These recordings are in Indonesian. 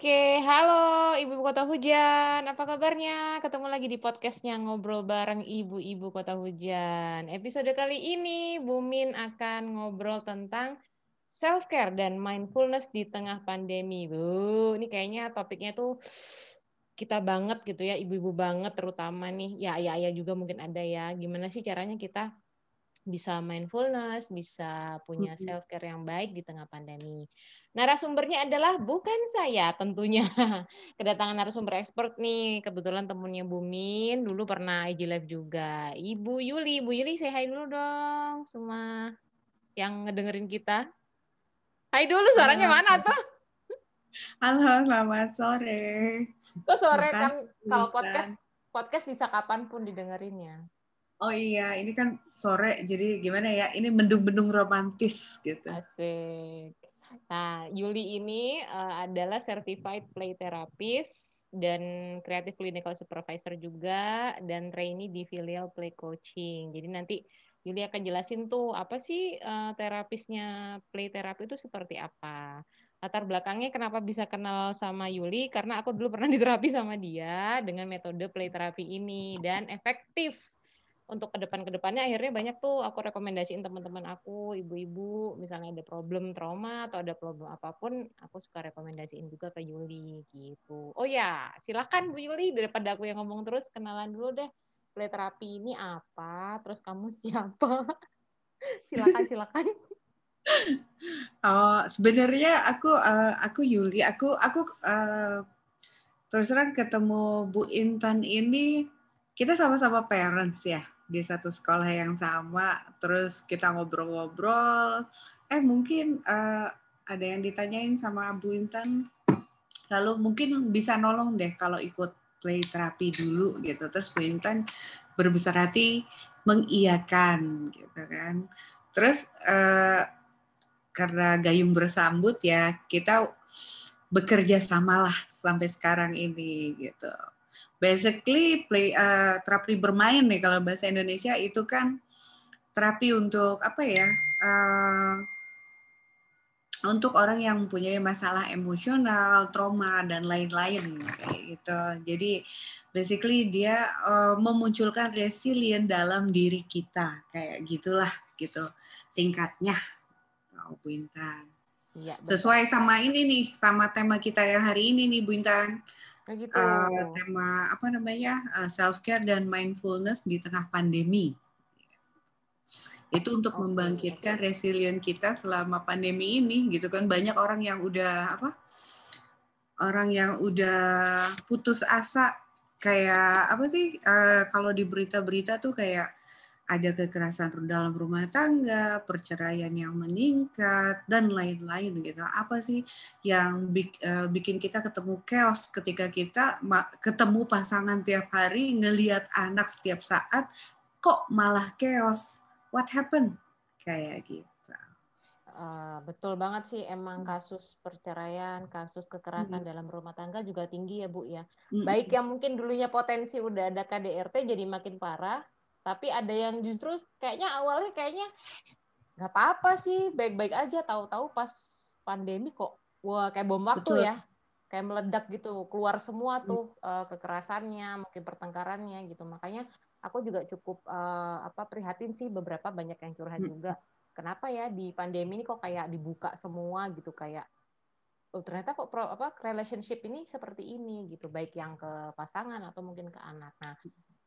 Oke, halo Ibu Kota Hujan, apa kabarnya? Ketemu lagi di podcastnya Ngobrol Bareng Ibu-Ibu Kota Hujan. Episode kali ini, Bumin akan ngobrol tentang self-care dan mindfulness di tengah pandemi. Bu, ini kayaknya topiknya tuh kita banget gitu ya, ibu-ibu banget terutama nih. Ya, ya, ya juga mungkin ada ya. Gimana sih caranya kita bisa mindfulness, bisa punya self-care yang baik di tengah pandemi. Narasumbernya adalah bukan saya tentunya. Kedatangan narasumber expert nih, kebetulan temunya Bumin, dulu pernah IG Live juga. Ibu Yuli, Ibu Yuli say hi dulu dong semua yang ngedengerin kita. Hai dulu, suaranya Halo. mana tuh? Halo, selamat sore. Kok sore Makan, kan kalau podcast podcast bisa kapan pun didengerinnya. Oh iya, ini kan sore, jadi gimana ya? Ini mendung-mendung romantis gitu. Asik. Nah, Yuli ini uh, adalah certified play therapist dan creative clinical supervisor juga dan trainee di filial play coaching. Jadi nanti Yuli akan jelasin tuh apa sih uh, terapisnya play therapy itu seperti apa. Latar belakangnya kenapa bisa kenal sama Yuli karena aku dulu pernah diterapi sama dia dengan metode play therapy ini dan efektif untuk ke depan ke depannya akhirnya banyak tuh aku rekomendasiin teman-teman aku, ibu-ibu, misalnya ada problem trauma atau ada problem apa pun, aku suka rekomendasiin juga ke Yuli gitu. Oh ya, silakan Bu Yuli daripada aku yang ngomong terus kenalan dulu deh. Play terapi ini apa? Terus kamu siapa? silakan silakan. Oh, sebenarnya aku uh, aku Yuli, aku aku uh, terus terang ketemu Bu Intan ini kita sama-sama parents ya di satu sekolah yang sama, terus kita ngobrol-ngobrol. Eh mungkin uh, ada yang ditanyain sama Bu Intan, lalu mungkin bisa nolong deh kalau ikut play terapi dulu gitu. Terus Bu Intan berbesar hati mengiyakan gitu kan. Terus uh, karena gayung bersambut ya kita bekerja samalah sampai sekarang ini gitu basically play uh, terapi bermain nih kalau bahasa Indonesia itu kan terapi untuk apa ya uh, untuk orang yang mempunyai masalah emosional, trauma dan lain-lain gitu. Jadi basically dia uh, memunculkan resilient dalam diri kita kayak gitulah gitu singkatnya. Bu Intan. Ya, Sesuai sama ini nih, sama tema kita yang hari ini nih Bu Intan. Gitu. Uh, tema apa namanya uh, eh, self care dan mindfulness di tengah pandemi. Itu untuk okay. membangkitkan resilient kita selama pandemi ini, gitu kan banyak orang yang udah apa? Orang yang udah putus asa kayak apa sih? Uh, kalau di berita-berita tuh kayak ada kekerasan dalam rumah tangga, perceraian yang meningkat dan lain-lain gitu. Apa sih yang eh, bikin kita ketemu chaos ketika kita ketemu pasangan tiap hari, ngelihat anak setiap saat, kok malah chaos? What happened? Kayak gitu. Uh, betul banget sih emang hmm. kasus perceraian, kasus kekerasan hmm. dalam rumah tangga juga tinggi ya Bu ya. Hmm. Baik yang mungkin dulunya potensi udah ada KDRT jadi makin parah, tapi ada yang justru kayaknya awalnya kayaknya nggak apa-apa sih baik-baik aja tahu-tahu pas pandemi kok wah kayak bom waktu Betul. ya kayak meledak gitu keluar semua hmm. tuh hmm. uh, kekerasannya mungkin pertengkarannya gitu makanya aku juga cukup uh, apa prihatin sih beberapa banyak yang curhat hmm. juga kenapa ya di pandemi ini kok kayak dibuka semua gitu kayak oh, ternyata kok pro, apa relationship ini seperti ini gitu baik yang ke pasangan atau mungkin ke anak nah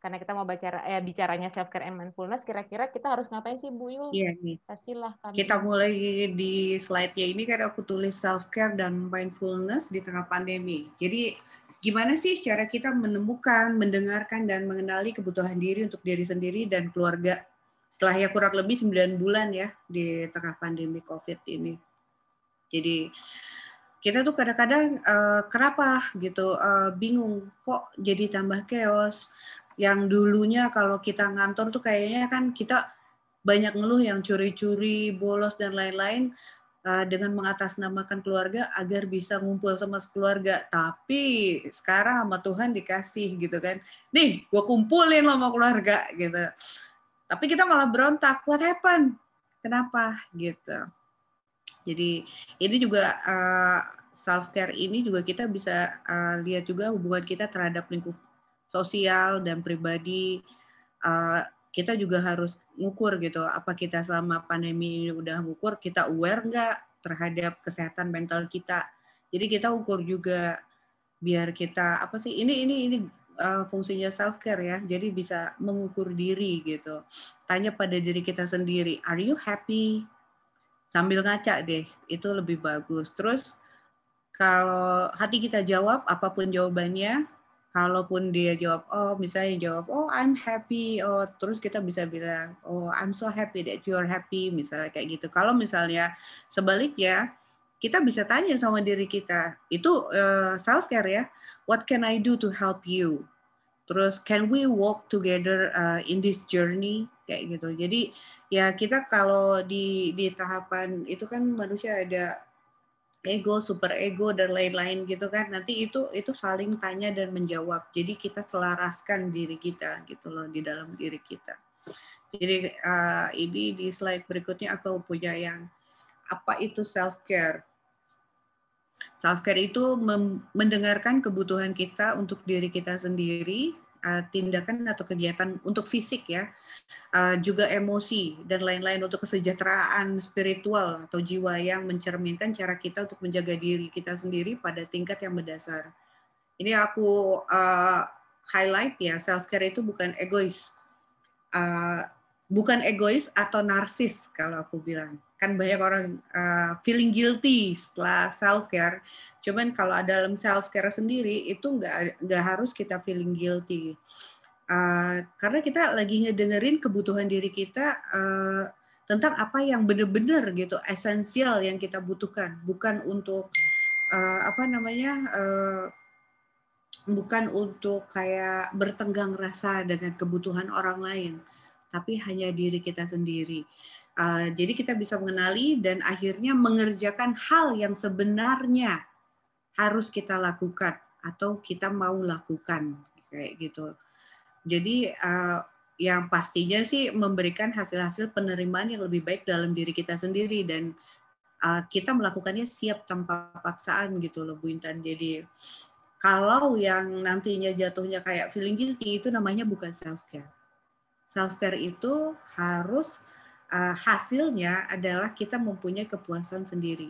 karena kita mau baca eh, bicaranya self care and mindfulness kira-kira kita harus ngapain sih Bu Yul? Iya nih. Kasihlah kami. Kita mulai di slide-nya ini karena aku tulis self care dan mindfulness di tengah pandemi. Jadi gimana sih cara kita menemukan, mendengarkan dan mengenali kebutuhan diri untuk diri sendiri dan keluarga setelah ya kurang lebih 9 bulan ya di tengah pandemi Covid ini. Jadi kita tuh kadang-kadang uh, kenapa gitu uh, bingung kok jadi tambah chaos yang dulunya kalau kita ngantor tuh kayaknya kan kita banyak ngeluh yang curi-curi, bolos dan lain-lain uh, dengan mengatasnamakan keluarga agar bisa ngumpul sama keluarga. Tapi sekarang sama Tuhan dikasih gitu kan, nih gue kumpulin sama keluarga gitu. Tapi kita malah berontak, what happened? Kenapa gitu? Jadi ini juga uh, self care ini juga kita bisa uh, lihat juga hubungan kita terhadap lingkup sosial dan pribadi. Uh, kita juga harus ngukur gitu apa kita selama pandemi ini udah ngukur kita aware nggak terhadap kesehatan mental kita? Jadi kita ukur juga biar kita apa sih ini ini ini uh, fungsinya self care ya jadi bisa mengukur diri gitu. Tanya pada diri kita sendiri are you happy? Sambil ngaca deh itu lebih bagus. Terus kalau hati kita jawab apa pun jawabannya kalaupun dia jawab oh misalnya jawab oh I'm happy. Oh terus kita bisa bilang oh I'm so happy that you're happy misalnya kayak gitu. Kalau misalnya sebaliknya kita bisa tanya sama diri kita itu uh, eh, self care ya? What can I do to help you? Terus can we walk together uh, in this journey? Kayak gitu. Jadi ya kita kalau di di tahapan itu kan manusia ada ego, super ego dan lain-lain gitu kan. Nanti itu itu saling tanya dan menjawab. Jadi kita selaraskan diri kita gitu loh di dalam diri kita. Jadi uh, ini di slide berikutnya aku punya yang apa itu self care. Self care itu mendengarkan kebutuhan kita untuk diri kita sendiri, uh, tindakan atau kegiatan untuk fisik ya, uh, juga emosi dan lain-lain untuk kesejahteraan spiritual atau jiwa yang mencerminkan cara kita untuk menjaga diri kita sendiri pada tingkat yang berdasar. Ini aku uh, highlight ya, self care itu bukan egois, uh, bukan egois atau narsis kalau aku bilang kan banyak orang uh, feeling guilty setelah self care. Cuman kalau dalam self care sendiri itu nggak nggak harus kita feeling guilty. Uh, karena kita lagi ngedengerin kebutuhan diri kita uh, tentang apa yang benar-benar gitu esensial yang kita butuhkan, bukan untuk uh, apa namanya uh, bukan untuk kayak bertenggang rasa dengan kebutuhan orang lain, tapi hanya diri kita sendiri. Uh, jadi kita bisa mengenali dan akhirnya mengerjakan hal yang sebenarnya harus kita lakukan atau kita mau lakukan kayak gitu. Jadi uh, yang pastinya sih memberikan hasil-hasil penerimaan yang lebih baik dalam diri kita sendiri dan uh, kita melakukannya siap tanpa paksaan gitu loh Bu Intan. Jadi kalau yang nantinya jatuhnya kayak feeling guilty itu namanya bukan self care. Self care itu harus uh, hasilnya adalah kita mempunyai kepuasan sendiri.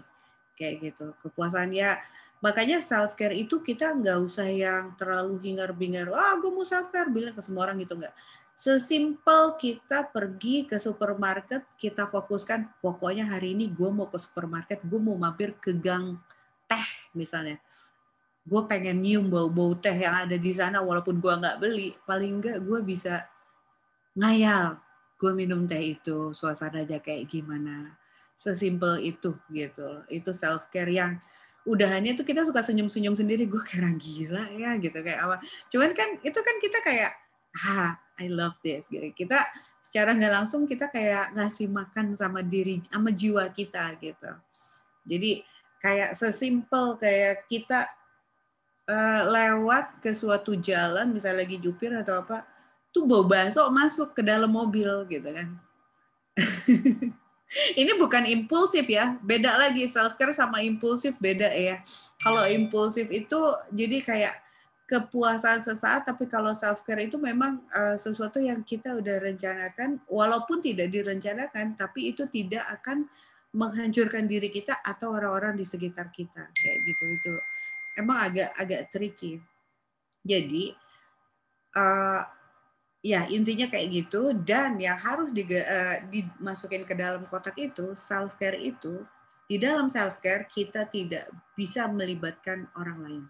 Kayak gitu kepuasan ya. Makanya self care itu kita nggak usah yang terlalu hingar-bingar ah gue mau self care bilang ke semua orang gitu nggak. Sesimpel kita pergi ke supermarket kita fokuskan pokoknya hari ini gue mau ke supermarket gue mau mampir ke gang teh misalnya. Gue pengen nyium bau-bau teh yang ada di sana walaupun gue nggak beli paling nggak gue bisa ngayal gue minum teh itu suasananya kayak gimana? Sesimpel itu gitu itu self care yang udahannya tuh kita suka senyum-senyum sendiri. Gue kayak gila ya gitu. Kayak apa? Cuman kan itu kan kita kayak ah I love this gitu. Kita secara nggak langsung kita kayak ngasih makan sama diri sama jiwa kita gitu. Jadi kayak sesimpel kayak kita uh, lewat ke suatu jalan misalnya lagi jupir atau apa tuh bau bakso masuk ke dalam mobil gitu kan. ini bukan impulsif ya, beda lagi self care sama impulsif beda ya. Kalau impulsif itu jadi kayak kepuasan sesaat, tapi kalau self care itu memang uh, sesuatu yang kita udah rencanakan, walaupun tidak direncanakan, tapi itu tidak akan menghancurkan diri kita atau orang-orang di sekitar kita kayak gitu itu emang agak agak tricky. Jadi uh, Ya, intinya kayak gitu dan yang harus di, uh, dimasukin ke dalam kotak itu self care itu di dalam self care kita tidak bisa melibatkan orang lain.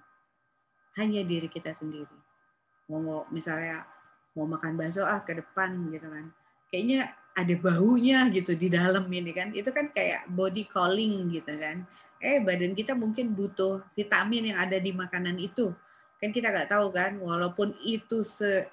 Hanya diri kita sendiri. Mau misalnya mau makan bakso ah ke depan gitu kan. Kayaknya ada baunya gitu di dalam ini kan. Itu kan kayak body calling gitu kan. Eh badan kita mungkin butuh vitamin yang ada di makanan itu. Kan kita nggak tahu kan walaupun itu se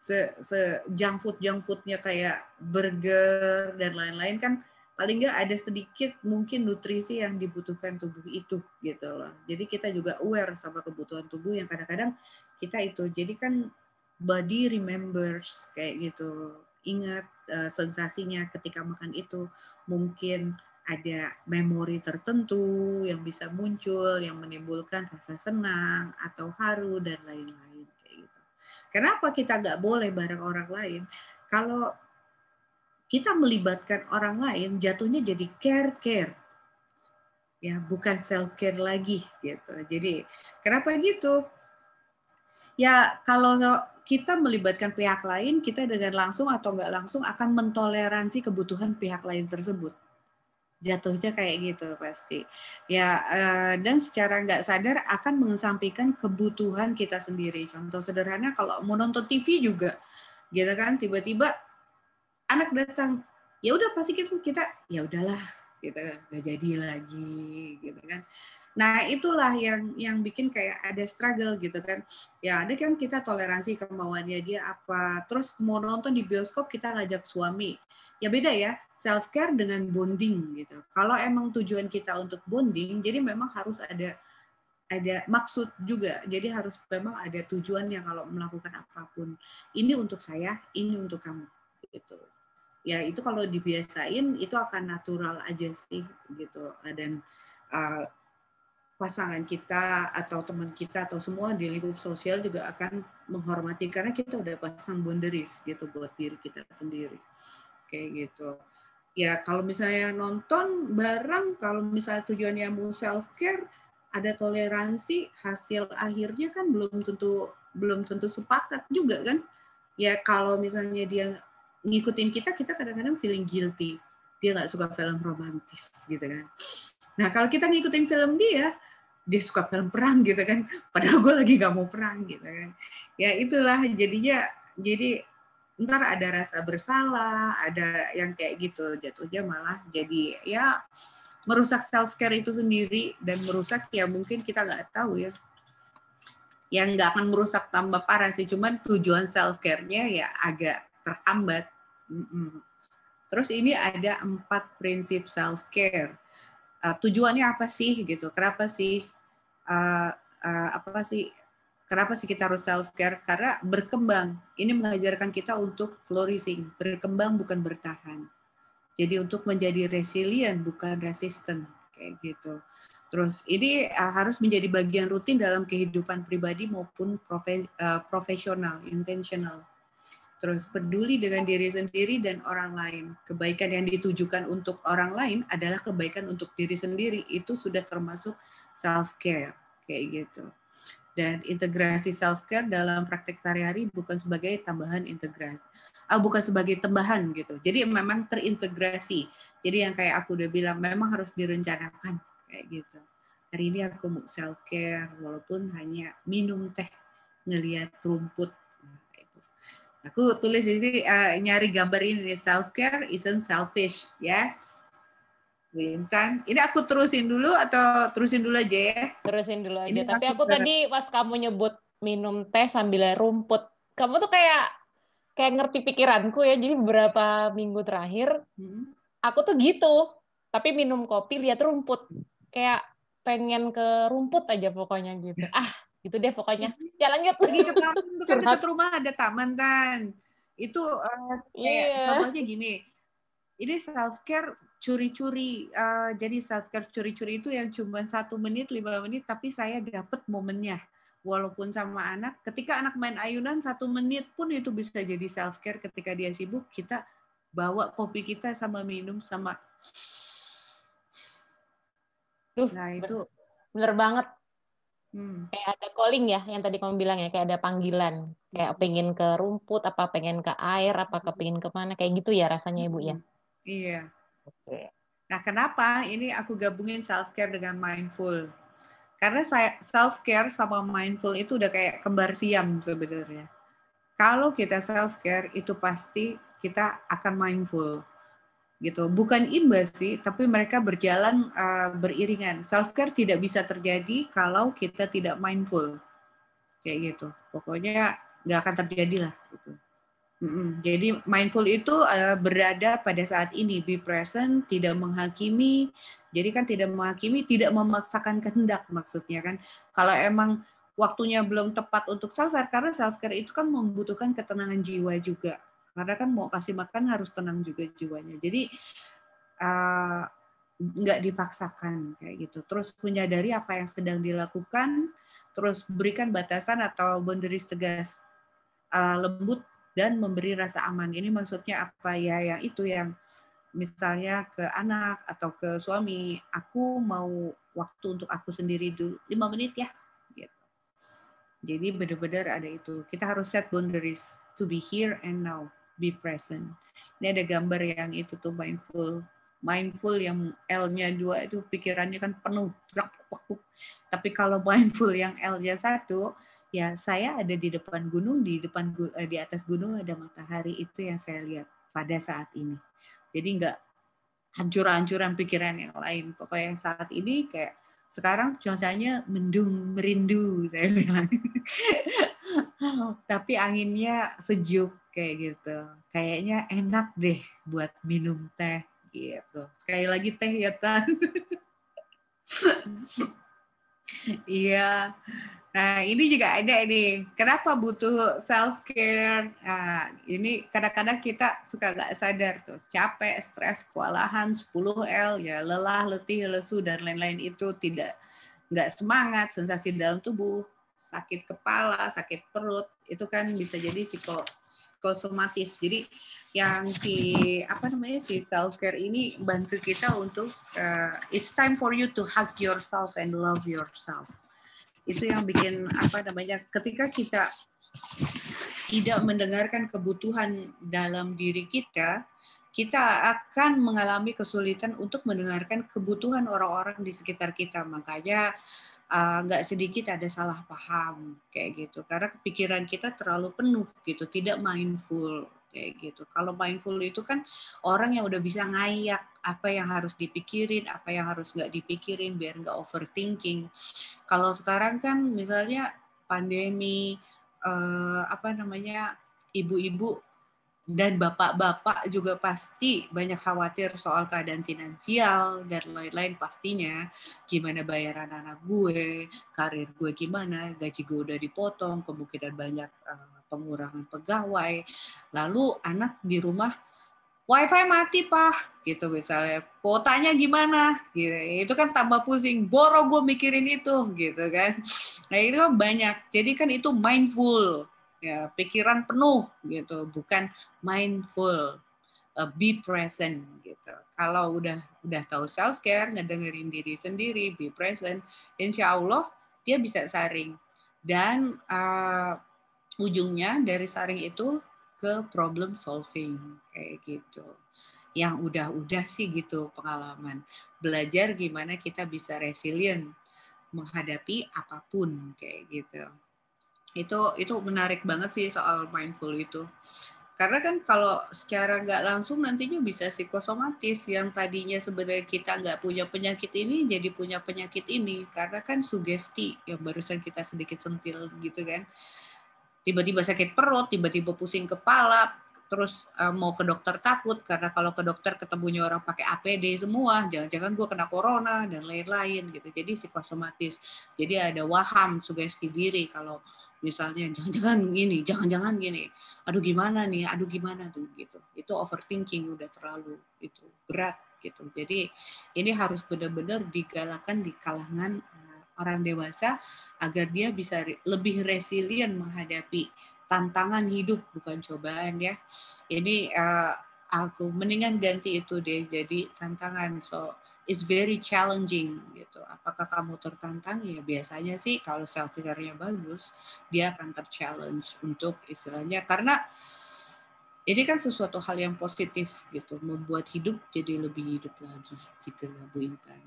se, se junk foodnya kayak burger dan lain-lain kan paling nggak ada sedikit mungkin nutrisi yang dibutuhkan tubuh itu gitu loh. Jadi kita juga aware sama kebutuhan tubuh yang kadang-kadang kita itu. Jadi kan body remembers kayak gitu. Ingat uh, sensasinya ketika makan itu. Mungkin ada memori tertentu yang bisa muncul yang menimbulkan rasa senang atau haru dan lain-lain. Kenapa kita nggak boleh bareng orang lain? Kalau kita melibatkan orang lain, jatuhnya jadi care care, ya bukan self care lagi gitu. Jadi kenapa gitu? Ya kalau kita melibatkan pihak lain, kita dengan langsung atau nggak langsung akan mentoleransi kebutuhan pihak lain tersebut jatuhnya kayak gitu pasti. Ya eh, dan secara nggak sadar akan mengesampingkan kebutuhan kita sendiri. Contoh sederhana kalau mau nonton TV juga gitu kan tiba-tiba anak datang ya udah pasti kita kita ya udahlah gitu kan nggak jadi lagi gitu kan. Nah itulah yang yang bikin kayak ada struggle gitu kan. Ya ada kan kita toleransi kemauannya dia apa terus mau nonton di bioskop kita ngajak suami. Ya beda ya self care dengan bonding gitu. Kalau emang tujuan kita untuk bonding jadi memang harus ada ada maksud juga. Jadi harus memang ada tujuannya kalau melakukan apa pun. Ini untuk saya ini untuk kamu gitu ya itu kalau dibiasain itu akan natural aja sih gitu. Dan uh, pasangan kita atau teman kita atau semua di lingkup sosial juga akan menghormati karena kita udah pasang boundaries gitu buat diri kita sendiri. Kayak gitu. Ya kalau misalnya nonton bareng kalau misalnya tujuannya mau self care ada toleransi hasil akhirnya kan belum tentu belum tentu sepakat juga kan? Ya kalau misalnya dia ngikutin kita, kita kadang-kadang feeling guilty. Dia nggak suka film romantis gitu kan. Nah kalau kita ngikutin film dia, dia suka film perang gitu kan. Padahal gue lagi nggak mau perang gitu kan. Ya itulah jadinya jadi ntar ada rasa bersalah, ada yang kayak gitu jatuhnya malah jadi ya merusak self care itu sendiri dan merusak ya mungkin kita nggak tahu ya yang nggak akan merusak tambah parah sih cuman tujuan self care-nya ya agak terhambat. Terus ini ada empat prinsip self care. Uh, tujuannya apa sih gitu? Kenapa sih uh, uh, apa sih? Kenapa sih kita harus self care? Karena berkembang. Ini mengajarkan kita untuk flourishing, berkembang bukan bertahan. Jadi untuk menjadi resilient bukan resistant kayak gitu. Terus ini uh, harus menjadi bagian rutin dalam kehidupan pribadi maupun profe, uh, profesional, intentional terus peduli dengan diri sendiri dan orang lain. Kebaikan yang ditujukan untuk orang lain adalah kebaikan untuk diri sendiri. Itu sudah termasuk self care kayak gitu. Dan integrasi self care dalam praktek sehari-hari bukan sebagai tambahan integrasi. Ah, bukan sebagai tambahan gitu. Jadi memang terintegrasi. Jadi yang kayak aku udah bilang memang harus direncanakan kayak gitu. Hari ini aku mau self care walaupun hanya minum teh ngelihat rumput Aku tulis ini uh, nyari gambar ini self care isn't selfish. Yes. Wintan. Ini aku terusin dulu atau terusin dulu aja ya? Terusin dulu aja. Ini Tapi aku, aku tadi pas kamu nyebut minum teh sambil rumput, kamu tuh kayak kayak ngerti pikiranku ya. Jadi beberapa minggu terakhir hmm. aku tuh gitu. Tapi minum kopi lihat rumput. Kayak pengen ke rumput aja pokoknya gitu. Ah, gitu deh pokoknya. Ya lanjut. Lagi ke taman. Itu kan dekat rumah ada taman kan. Itu uh, kayak yeah. contohnya gini. Ini self care curi-curi uh, jadi self care curi-curi itu yang cuma satu menit lima menit tapi saya dapat momennya. Walaupun sama anak ketika anak main ayunan satu menit pun itu bisa jadi self care ketika dia sibuk kita bawa kopi kita sama minum sama Duh, nah itu bener banget Hmm. Kayak ada calling ya, yang tadi kamu bilang ya, kayak ada panggilan. Kayak pengen ke rumput, apa pengen ke air, apa ke pengen ke mana, kayak gitu ya rasanya Ibu ya? Iya. Oke. Nah kenapa ini aku gabungin self-care dengan mindful? Karena saya self-care sama mindful itu udah kayak kembar siam sebenarnya. Kalau kita self-care itu pasti kita akan mindful gitu. Bukan imbas sih tapi mereka berjalan uh, beriringan. Self care tidak bisa terjadi kalau kita tidak mindful. Kayak gitu. Pokoknya nggak akan terjadi lah gitu. jadi mindful itu uh, berada pada saat ini. Be present tidak menghakimi. Jadi kan tidak menghakimi tidak memaksakan kehendak maksudnya kan. Kalau emang waktunya belum tepat untuk self care karena self care itu kan membutuhkan ketenangan jiwa juga karena kan mau kasih makan harus tenang juga jiwanya jadi uh, dipaksakan kayak gitu. Terus menyadari apa yang sedang dilakukan, terus berikan batasan atau boundaries tegas, uh, lembut dan memberi rasa aman. Ini maksudnya apa ya? Yang itu yang misalnya ke anak atau ke suami, aku mau waktu untuk aku sendiri dulu lima menit ya. Gitu. Jadi benar-benar ada itu. Kita harus set boundaries to be here and now, be present. Ini ada gambar yang itu tuh mindful mindful yang L-nya dua itu pikirannya kan penuh. Tapi kalau mindful yang L-nya satu, ya saya ada di depan gunung, di depan eh, di atas gunung ada matahari itu yang saya lihat pada saat ini. Jadi nggak hancur-hancuran pikiran yang lain. Pokoknya yang saat ini kayak sekarang cuacanya mendung merindu saya bilang. Tapi anginnya sejuk kayak gitu. Kayaknya enak deh buat minum teh gitu. Sekali lagi teh ya Tan. Iya. Nah, ini juga ada nih. Kenapa butuh self care? Nah, ini kadang-kadang kita suka nggak sadar tuh. Capek, stres, kewalahan, 10L ya, lelah, letih, lesu dan lain-lain itu tidak nggak semangat, sensasi dalam tubuh, sakit kepala, sakit perut, itu kan bisa jadi psiko, psikosomatis. Jadi yang si apa namanya si self care ini bantu kita untuk uh, it's time for you to hug yourself and love yourself. Itu yang bikin apa namanya ketika kita tidak mendengarkan kebutuhan dalam diri kita, kita akan mengalami kesulitan untuk mendengarkan kebutuhan orang-orang di sekitar kita. Makanya nggak uh, sedikit ada salah paham kayak gitu karena pikiran kita terlalu penuh gitu tidak mindful kayak gitu. Kalau mindful itu kan orang yang udah bisa ngayak apa yang harus dipikirin, apa yang harus nggak dipikirin biar nggak overthinking. Kalau sekarang kan misalnya pandemi eh, apa namanya ibu-ibu dan bapak-bapak juga pasti banyak khawatir soal keadaan finansial dan lain-lain pastinya. Gimana bayaran anak gue, karir gue gimana, gaji gue udah dipotong, kemungkinan banyak uh, pengurangan pegawai. Lalu anak di rumah wifi mati pak gitu misalnya. Kotanya gimana? Gitu. Itu kan tambah pusing. Boro gue mikirin itu gitu kan. Nah itu kan banyak. Jadi kan itu mindful ya pikiran penuh gitu bukan mindful uh, be present gitu kalau udah udah tahu self care ngedengerin diri sendiri be present insya Allah dia bisa saring dan uh, ujungnya dari saring itu ke problem solving kayak gitu. Yang udah-udah sih gitu pengalaman. Belajar gimana kita bisa resilient menghadapi apa pun kayak gitu. Itu itu menarik banget sih soal mindful itu. Karena kan kalau secara nggak langsung nantinya bisa psikosomatis yang tadinya sebenarnya kita nggak punya penyakit ini jadi punya penyakit ini karena kan sugesti yang barusan kita sedikit sentil gitu kan tiba-tiba sakit perut, tiba-tiba pusing kepala, terus uh, mau ke dokter takut karena kalau ke dokter ketemunya orang pakai APD semua, jangan-jangan gue kena corona dan lain-lain gitu. Jadi psikosomatis. Jadi ada waham sugesti diri kalau misalnya jangan-jangan gini, jangan-jangan gini. Aduh gimana nih? Aduh gimana tuh gitu. Itu overthinking udah terlalu itu berat gitu. Jadi ini harus benar-benar digalakan di kalangan orang dewasa agar dia bisa lebih resilient menghadapi tantangan hidup bukan cobaan ya. Ini uh, aku mendingan ganti itu deh jadi tantangan. So it's very challenging gitu. Apakah kamu tertantang? Ya biasanya sih kalau self care-nya bagus, dia akan terchallenge untuk istilahnya karena ini kan sesuatu hal yang positif gitu, membuat hidup jadi lebih hidup lagi gitu lah Bu Intan.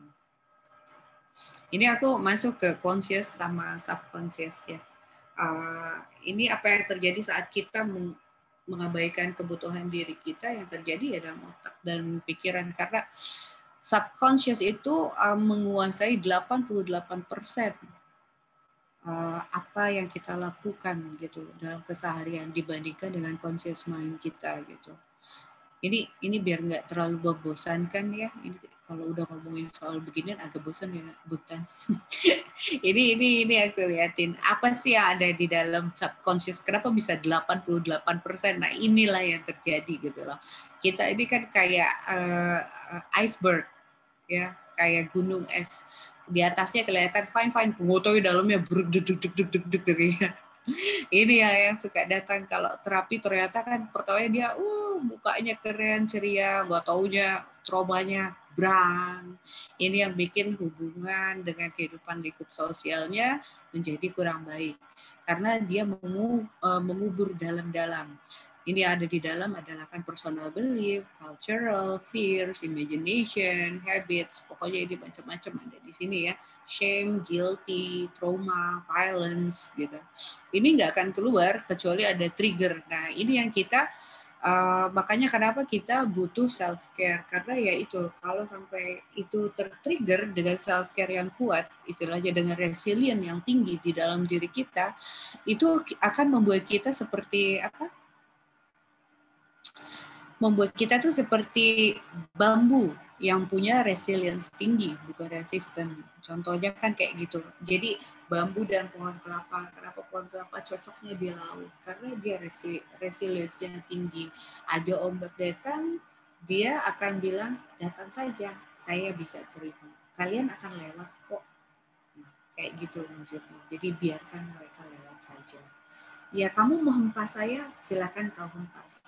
Ini aku masuk ke conscious sama subconscious ya. Uh, ini apa yang terjadi saat kita mengabaikan kebutuhan diri kita yang terjadi ya dalam otak dan pikiran karena subconscious itu uh, menguasai 88 persen uh, apa yang kita lakukan gitu dalam keseharian dibandingkan dengan conscious mind kita gitu. Ini ini biar nggak terlalu membosankan ya. Ini kalau udah ngomongin soal beginian agak bosan ya Butan. ini ini ini aku liatin apa sih yang ada di dalam subconscious kenapa bisa 88%? Nah, inilah yang terjadi gitu loh. Kita ini kan kayak uh, iceberg ya kayak gunung es. Di atasnya kelihatan fine fine pengotoy dalamnya deg deg deg deg ya. Ini ya yang suka datang kalau terapi ternyata kan pertama dia uh mukanya keren ceria nggak taunya traumanya brang ini yang bikin hubungan dengan kehidupan lingkup sosialnya menjadi kurang baik. Karena dia eh, mengubur dalam-dalam ini ada di dalam adalah kan personal belief, cultural, fears, imagination, habits, pokoknya ini macam-macam ada di sini ya. Shame, guilty, trauma, violence gitu. Ini nggak akan keluar kecuali ada trigger. Nah ini yang kita Uh, makanya kenapa kita butuh self care karena ya itu kalau sampai itu tertrigger dengan self care yang kuat istilahnya dengan resilient yang tinggi di dalam diri kita itu akan membuat kita seperti apa membuat kita tuh seperti bambu yang punya resilience tinggi, bukan resisten. Contohnya kan kayak gitu. Jadi bambu dan pohon kelapa, kenapa pohon kelapa cocoknya di laut? Karena dia resi, resilience-nya tinggi. Ada ombak datang, dia akan bilang, datang saja, saya bisa terima. Kalian akan lewat kok. Nah, kayak gitu maksudnya. Jadi biarkan mereka lewat saja. Ya kamu mau hempas saya, silakan kau hempas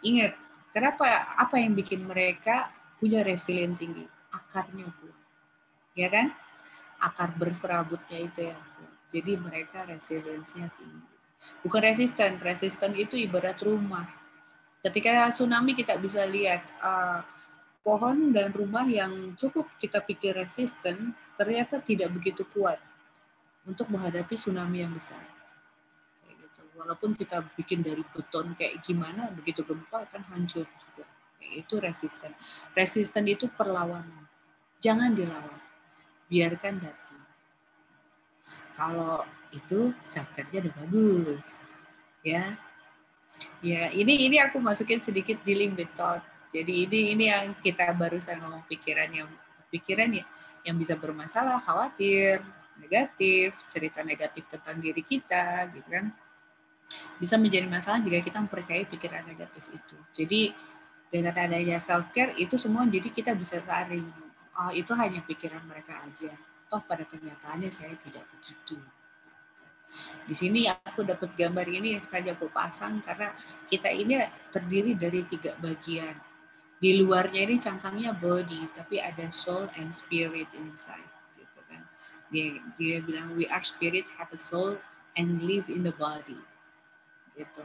Ingat, kenapa apa yang bikin mereka punya resilient tinggi? Akarnya kuat. Ya kan? Akar berserabutnya itu yang kuat. Jadi mereka resiliensinya tinggi. Bukan resisten, resisten itu ibarat rumah. Ketika tsunami kita bisa lihat uh, pohon dan rumah yang cukup kita pikir resisten ternyata tidak begitu kuat untuk menghadapi tsunami yang besar walaupun kita bikin dari beton kayak gimana begitu gempa kan hancur juga. Itu resisten. Resisten itu perlawanan. Jangan dilawan. Biarkan datang. Kalau itu satkernya udah bagus. Ya. Ya ini ini aku masukin sedikit dealing thought jadi ini ini yang kita barusan ngomong pikiran yang pikiran ya yang bisa bermasalah khawatir negatif cerita negatif tentang diri kita gitu kan bisa menjadi masalah jika kita mempercayai pikiran negatif itu. Jadi dengan adanya self care itu semua jadi kita bisa saring oh, itu hanya pikiran mereka aja. Toh pada kenyataannya saya tidak begitu. Di sini aku dapat gambar ini yang sengaja aku pasang karena kita ini terdiri dari tiga bagian. Di luarnya ini cangkangnya body, tapi ada soul and spirit inside. Gitu kan. Dia, dia bilang we are spirit, have a soul, and live in the body gitu.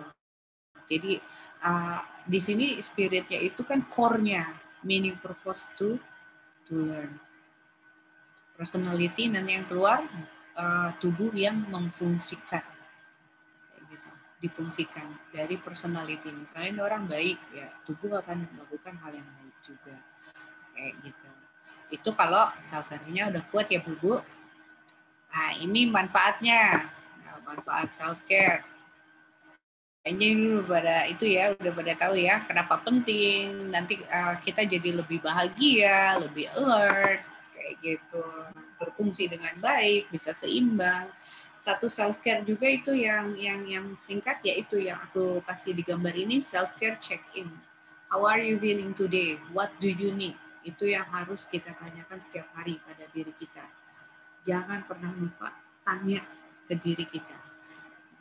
Jadi uh, di sini spiritnya itu kan core-nya, meaning purpose to to learn. Personality nanti yang keluar uh, tubuh yang memfungsikan, gitu, difungsikan dari personality. Misalnya orang baik, ya tubuh akan melakukan hal yang baik juga, kayak gitu. Itu kalau self nya udah kuat ya bu. Nah ini manfaatnya, nah, manfaat self care kayaknya ini udah pada itu ya udah pada tahu ya kenapa penting. Nanti uh, kita jadi lebih bahagia lebih alert kayak gitu. Berfungsi dengan baik bisa seimbang. Satu self care juga itu yang yang yang singkat yaitu yang aku kasih di gambar ini self care check in how are you feeling today? What do you need? Itu yang harus kita tanyakan setiap hari pada diri kita. Jangan pernah lupa tanya ke diri kita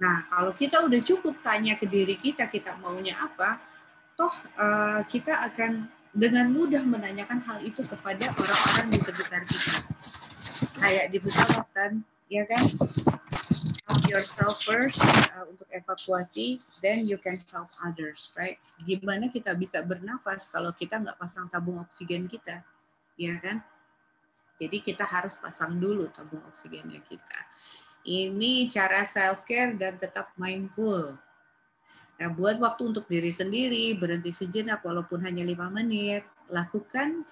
Nah, kalau kita udah cukup tanya ke diri kita, kita maunya apa, toh uh, kita akan dengan mudah menanyakan hal itu kepada orang-orang di sekitar kita. Kayak di pesawat kan, ya kan? Help yourself first uh, untuk evakuasi, then you can help others, right? Gimana kita bisa bernafas kalau kita nggak pasang tabung oksigen kita, ya kan? Jadi kita harus pasang dulu tabung oksigennya kita. Ini cara self care dan tetap mindful. Nah, buat waktu untuk diri sendiri, berhenti sejenak walaupun hanya lima menit, lakukan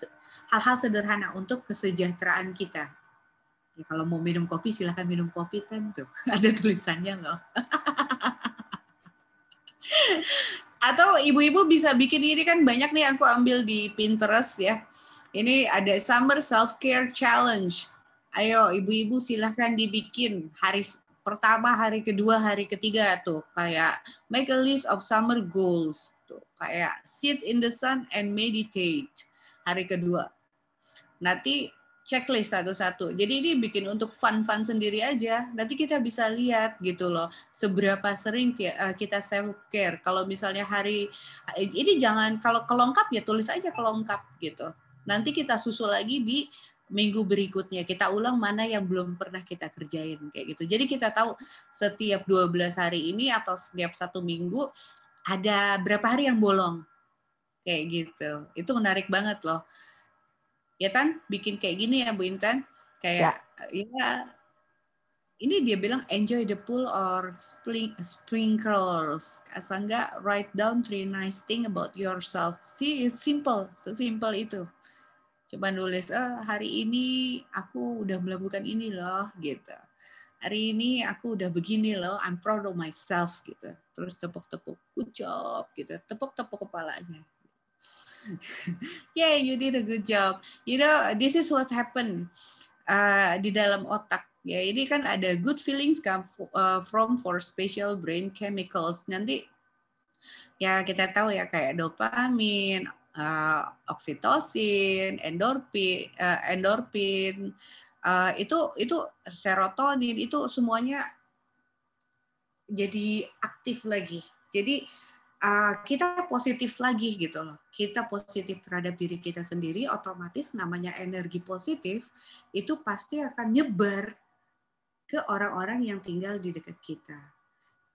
hal-hal sederhana untuk kesejahteraan kita. Ya, kalau mau minum kopi, silahkan minum kopi tuh. Ada tulisannya loh. Atau ibu-ibu bisa bikin ini kan banyak nih aku ambil di Pinterest ya. Ini ada Summer Self Care Challenge. Ayo ibu-ibu silahkan dibikin hari pertama, hari kedua, hari ketiga tuh kayak make a list of summer goals tuh kayak sit in the sun and meditate hari kedua nanti checklist satu-satu. Jadi ini bikin untuk fun-fun sendiri aja. Nanti kita bisa lihat gitu loh, seberapa sering eh, kita self care. Kalau misalnya hari ini jangan kalau kelengkap ya tulis aja kelengkap gitu. Nanti kita susul lagi di minggu berikutnya kita ulang mana yang belum pernah kita kerjain kayak gitu. Jadi kita tahu setiap 12 hari ini atau setiap satu minggu ada berapa hari yang bolong. Kayak gitu. Itu menarik banget loh. Ya kan bikin kayak gini ya Bu Intan. Kayak ya, ya ini dia bilang enjoy the pool or sprinkles. Asal enggak write down three nice thing about yourself. See, it's simple, sesimpel itu coba nulis oh, hari ini aku udah melakukan ini loh gitu. Hari ini aku udah begini loh I'm proud of myself gitu. Terus tepuk-tepuk good job gitu. Tepuk-tepuk kepalanya. Yeah you did a good job. You know this is what happened uh, di dalam otak. Ya ini kan ada good feelings come uh, from for special brain chemicals. Nanti ya kita tahu ya kayak dopamin uh, oksitosin, endorfin, uh, endorfin uh, itu itu serotonin itu semuanya jadi aktif lagi. Jadi uh, kita positif lagi gitu loh. Kita positif terhadap diri kita sendiri, otomatis namanya energi positif itu pasti akan nyebar ke orang-orang yang tinggal di dekat kita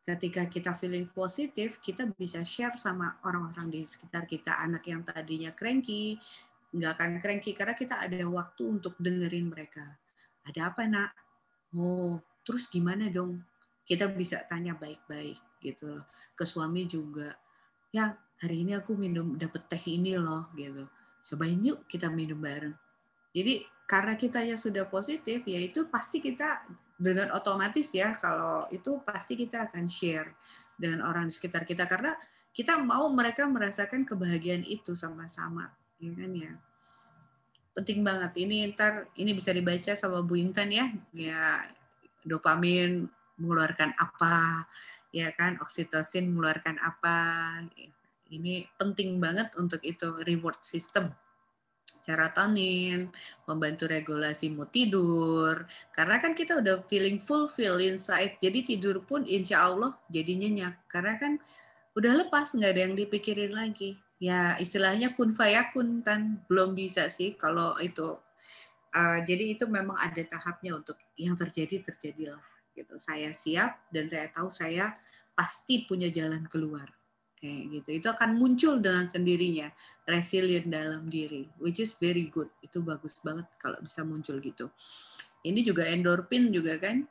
ketika kita feeling positif, kita bisa share sama orang-orang di sekitar kita. Anak yang tadinya cranky, nggak akan cranky karena kita ada waktu untuk dengerin mereka. Ada apa nak? Oh, terus gimana dong? Kita bisa tanya baik-baik gitu loh. Ke suami juga. Ya, hari ini aku minum dapet teh ini loh gitu. Cobain yuk kita minum bareng. Jadi karena kita ya sudah positif, ya itu pasti kita dengan otomatis ya kalau itu pasti kita akan share dengan orang di sekitar kita karena kita mau mereka merasakan kebahagiaan itu sama-sama ya kan ya? Penting banget. Ini ntar ini bisa dibaca sama Bu Intan ya. Ya dopamin mengeluarkan apa ya kan? Oksitosin mengeluarkan apa. Ini penting banget untuk itu reward system serotonin, membantu regulasi mood tidur. Karena kan kita udah feeling fulfill inside, jadi tidur pun insya Allah jadi nyenyak. Karena kan udah lepas, nggak ada yang dipikirin lagi. Ya istilahnya kun fayakun kan belum bisa sih kalau itu. Uh, jadi itu memang ada tahapnya untuk yang terjadi terjadilah gitu. Saya siap dan saya tahu saya pasti punya jalan keluar kayak gitu. Itu akan muncul dengan sendirinya resilient dalam diri which is very good. Itu bagus banget kalau bisa muncul gitu. Ini juga endorfin juga kan?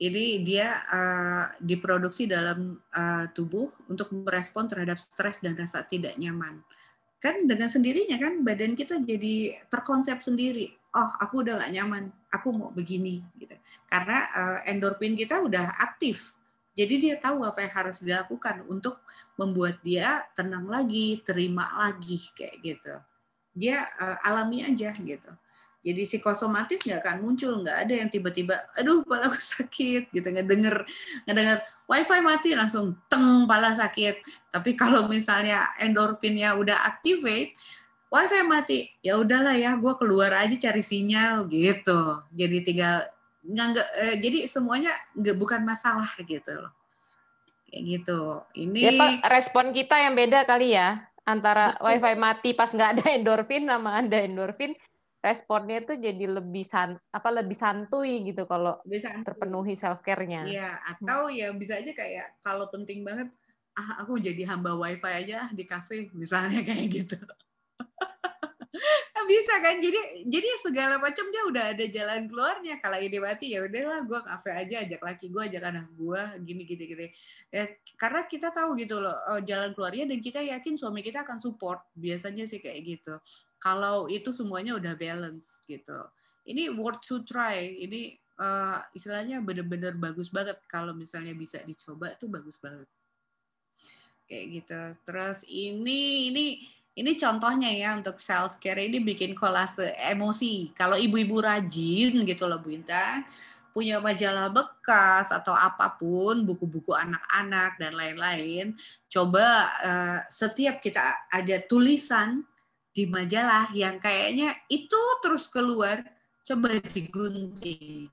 Ini dia uh, diproduksi dalam uh, tubuh untuk merespon terhadap stres dan rasa tidak nyaman. Kan dengan sendirinya kan badan kita jadi terkonsep sendiri. Oh aku udah gak nyaman. Aku mau begini gitu. Karena uh, endorfin kita udah aktif jadi dia tahu apa yang harus dilakukan untuk membuat dia tenang lagi, terima lagi kayak gitu. Dia uh, alami aja gitu. Jadi psikosomatis nggak akan muncul, nggak ada yang tiba-tiba, aduh pala aku sakit gitu, nggak denger, nggak denger wifi mati langsung teng pala sakit. Tapi kalau misalnya endorfinnya udah activate, wifi mati, ya udahlah ya, gue keluar aja cari sinyal gitu. Jadi tinggal nggak eh, jadi semuanya nggak bukan masalah gitu loh kayak gitu ini ya, Pak, respon kita yang beda kali ya antara Betul. wifi mati pas nggak ada endorfin sama ada endorfin responnya itu jadi lebih san apa lebih santuy gitu kalau bisa terpenuhi self care-nya. Iya, atau ya bisa aja kayak kalau penting banget ah aku jadi hamba wifi aja di kafe misalnya kayak gitu. Bisa kan? Jadi jadi segala macam dia udah ada jalan keluarnya. Kalau ini mati ya udahlah gue kafe aja ajak laki gue ajak anak gue gini gini gini. Ya, karena kita tahu gitu loh oh, jalan keluarnya dan kita yakin suami kita akan support. Biasanya sih kayak gitu. Kalau itu semuanya udah balance gitu. Ini worth to try. Ini uh, istilahnya bener-bener bagus banget. Kalau misalnya bisa dicoba tuh bagus banget. Kayak gitu. Terus ini ini ini contohnya ya untuk self care ini bikin kolase emosi. Kalau ibu-ibu rajin gitu loh Bu Intan, punya majalah bekas atau apa pun, buku-buku anak-anak dan lain-lain, coba uh, setiap kita ada tulisan di majalah yang kayaknya itu terus keluar, coba digunting.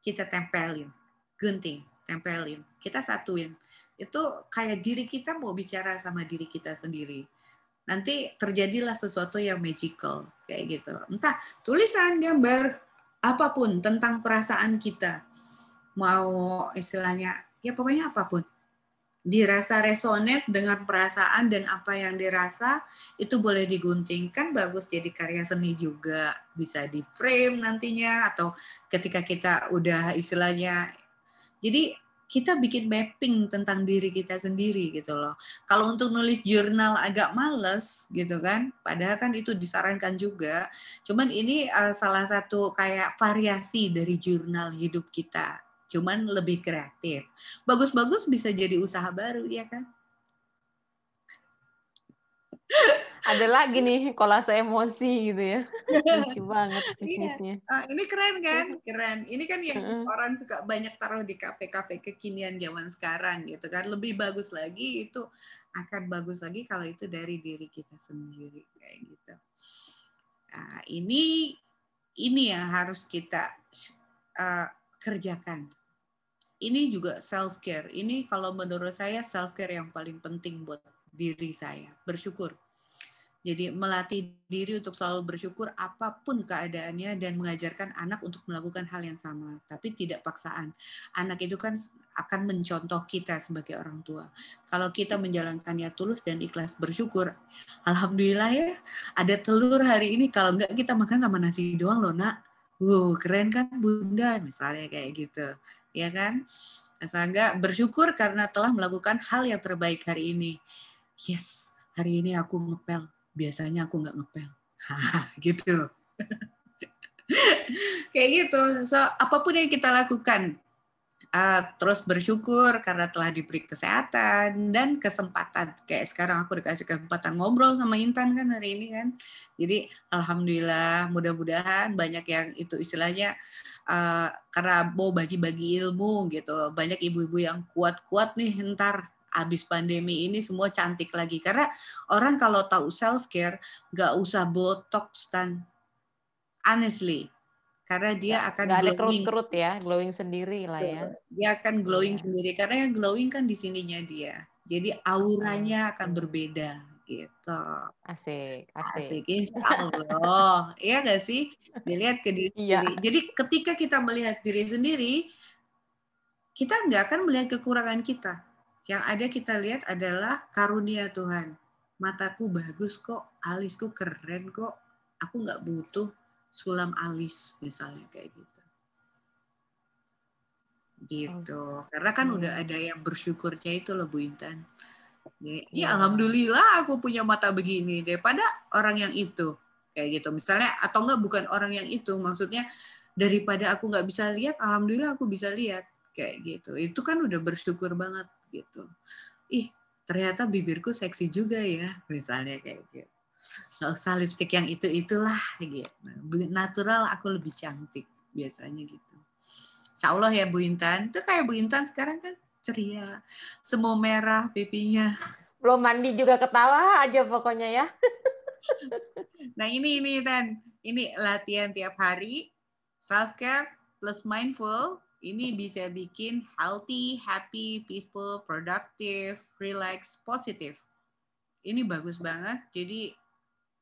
Kita tempelin, gunting, tempelin. Kita satuin. Itu kayak diri kita mau bicara sama diri kita sendiri. Nanti terjadilah sesuatu yang magical kayak gitu. Entah tulisan, gambar, apa pun tentang perasaan kita. Mau istilahnya ya pokoknya apa pun dirasa resonate dengan perasaan dan apa yang dirasa itu boleh digunting kan bagus jadi karya seni juga bisa di frame nantinya atau ketika kita udah istilahnya jadi kita bikin mapping tentang diri kita sendiri gitu loh. Kalau untuk nulis jurnal agak males gitu kan, padahal kan itu disarankan juga. Cuman ini uh, salah satu kayak variasi dari jurnal hidup kita cuman lebih kreatif. Bagus-bagus bisa jadi usaha baru, ya kan? Ada lagi nih kolase emosi gitu ya. Lucu banget iya. bisnisnya. Iya. Uh, ini keren kan? Keren. Ini kan yang uh -uh. orang suka banyak taruh di kafe-kafe kekinian zaman sekarang gitu kan. Lebih bagus lagi itu akan bagus lagi kalau itu dari diri kita sendiri kayak gitu. Nah, ini ini yang harus kita uh, kerjakan ini juga self care. Ini kalau menurut saya self care yang paling penting buat diri saya. Bersyukur. Jadi melatih diri untuk selalu bersyukur apa pun keadaannya dan mengajarkan anak untuk melakukan hal yang sama, tapi tidak paksaan. Anak itu kan akan mencontoh kita sebagai orang tua. Kalau kita menjalankannya tulus dan ikhlas bersyukur, alhamdulillah ya, ada telur hari ini. Kalau enggak kita makan sama nasi doang loh, Nak. Wow, keren kan Bunda, misalnya kayak gitu ya kan? Sangga bersyukur karena telah melakukan hal yang terbaik hari ini. Yes, hari ini aku ngepel. Biasanya aku nggak ngepel. gitu. Kayak gitu. So, apa pun yang kita lakukan, uh, terus bersyukur karena telah diberi kesehatan dan kesempatan. Kayak sekarang aku dikasih kesempatan ngobrol sama Intan kan hari ini kan. Jadi alhamdulillah mudah-mudahan banyak yang itu istilahnya uh, karena mau bagi-bagi ilmu gitu. Banyak ibu-ibu yang kuat-kuat nih ntar abis pandemi ini semua cantik lagi karena orang kalau tahu self care nggak usah botox dan honestly karena dia ya, akan gak glowing. ada kerut-kerut ya, glowing sendiri lah ya. Dia akan glowing ya. sendiri karena yang glowing kan di sininya dia. Jadi auranya akan berbeda gitu. Asik, asik. Asik, insya Allah. Iya gak sih? Dilihat ke diri ya. sendiri. Jadi ketika kita melihat diri sendiri, kita nggak akan melihat kekurangan kita. Yang ada kita lihat adalah karunia Tuhan. Mataku bagus kok, alisku keren kok. Aku nggak butuh sulam alis misalnya kayak gitu. Gitu. Oh. karena kan hmm. udah ada yang bersyukurnya itu loh Bu Intan. Ya, ya alhamdulillah aku punya mata begini daripada orang yang itu kayak gitu. Misalnya atau enggak bukan orang yang itu. Maksudnya daripada aku nggak bisa lihat alhamdulillah aku bisa lihat. Kayak gitu. Itu kan udah bersyukur banget gitu. Ih ternyata bibirku seksi juga ya misalnya kayak gitu. Nggak usah lipstick yang itu itulah gitu. Natural aku lebih cantik biasanya gitu. Insya Allah ya Bu Intan. Itu kayak Bu Intan sekarang kan ceria. Semua merah pipinya. Belum mandi juga ketawa aja pokoknya ya. Nah ini ini dan ini latihan tiap hari. Self care plus mindful ini bisa bikin healthy, happy, peaceful, productive, relax, positive. Ini bagus banget. Jadi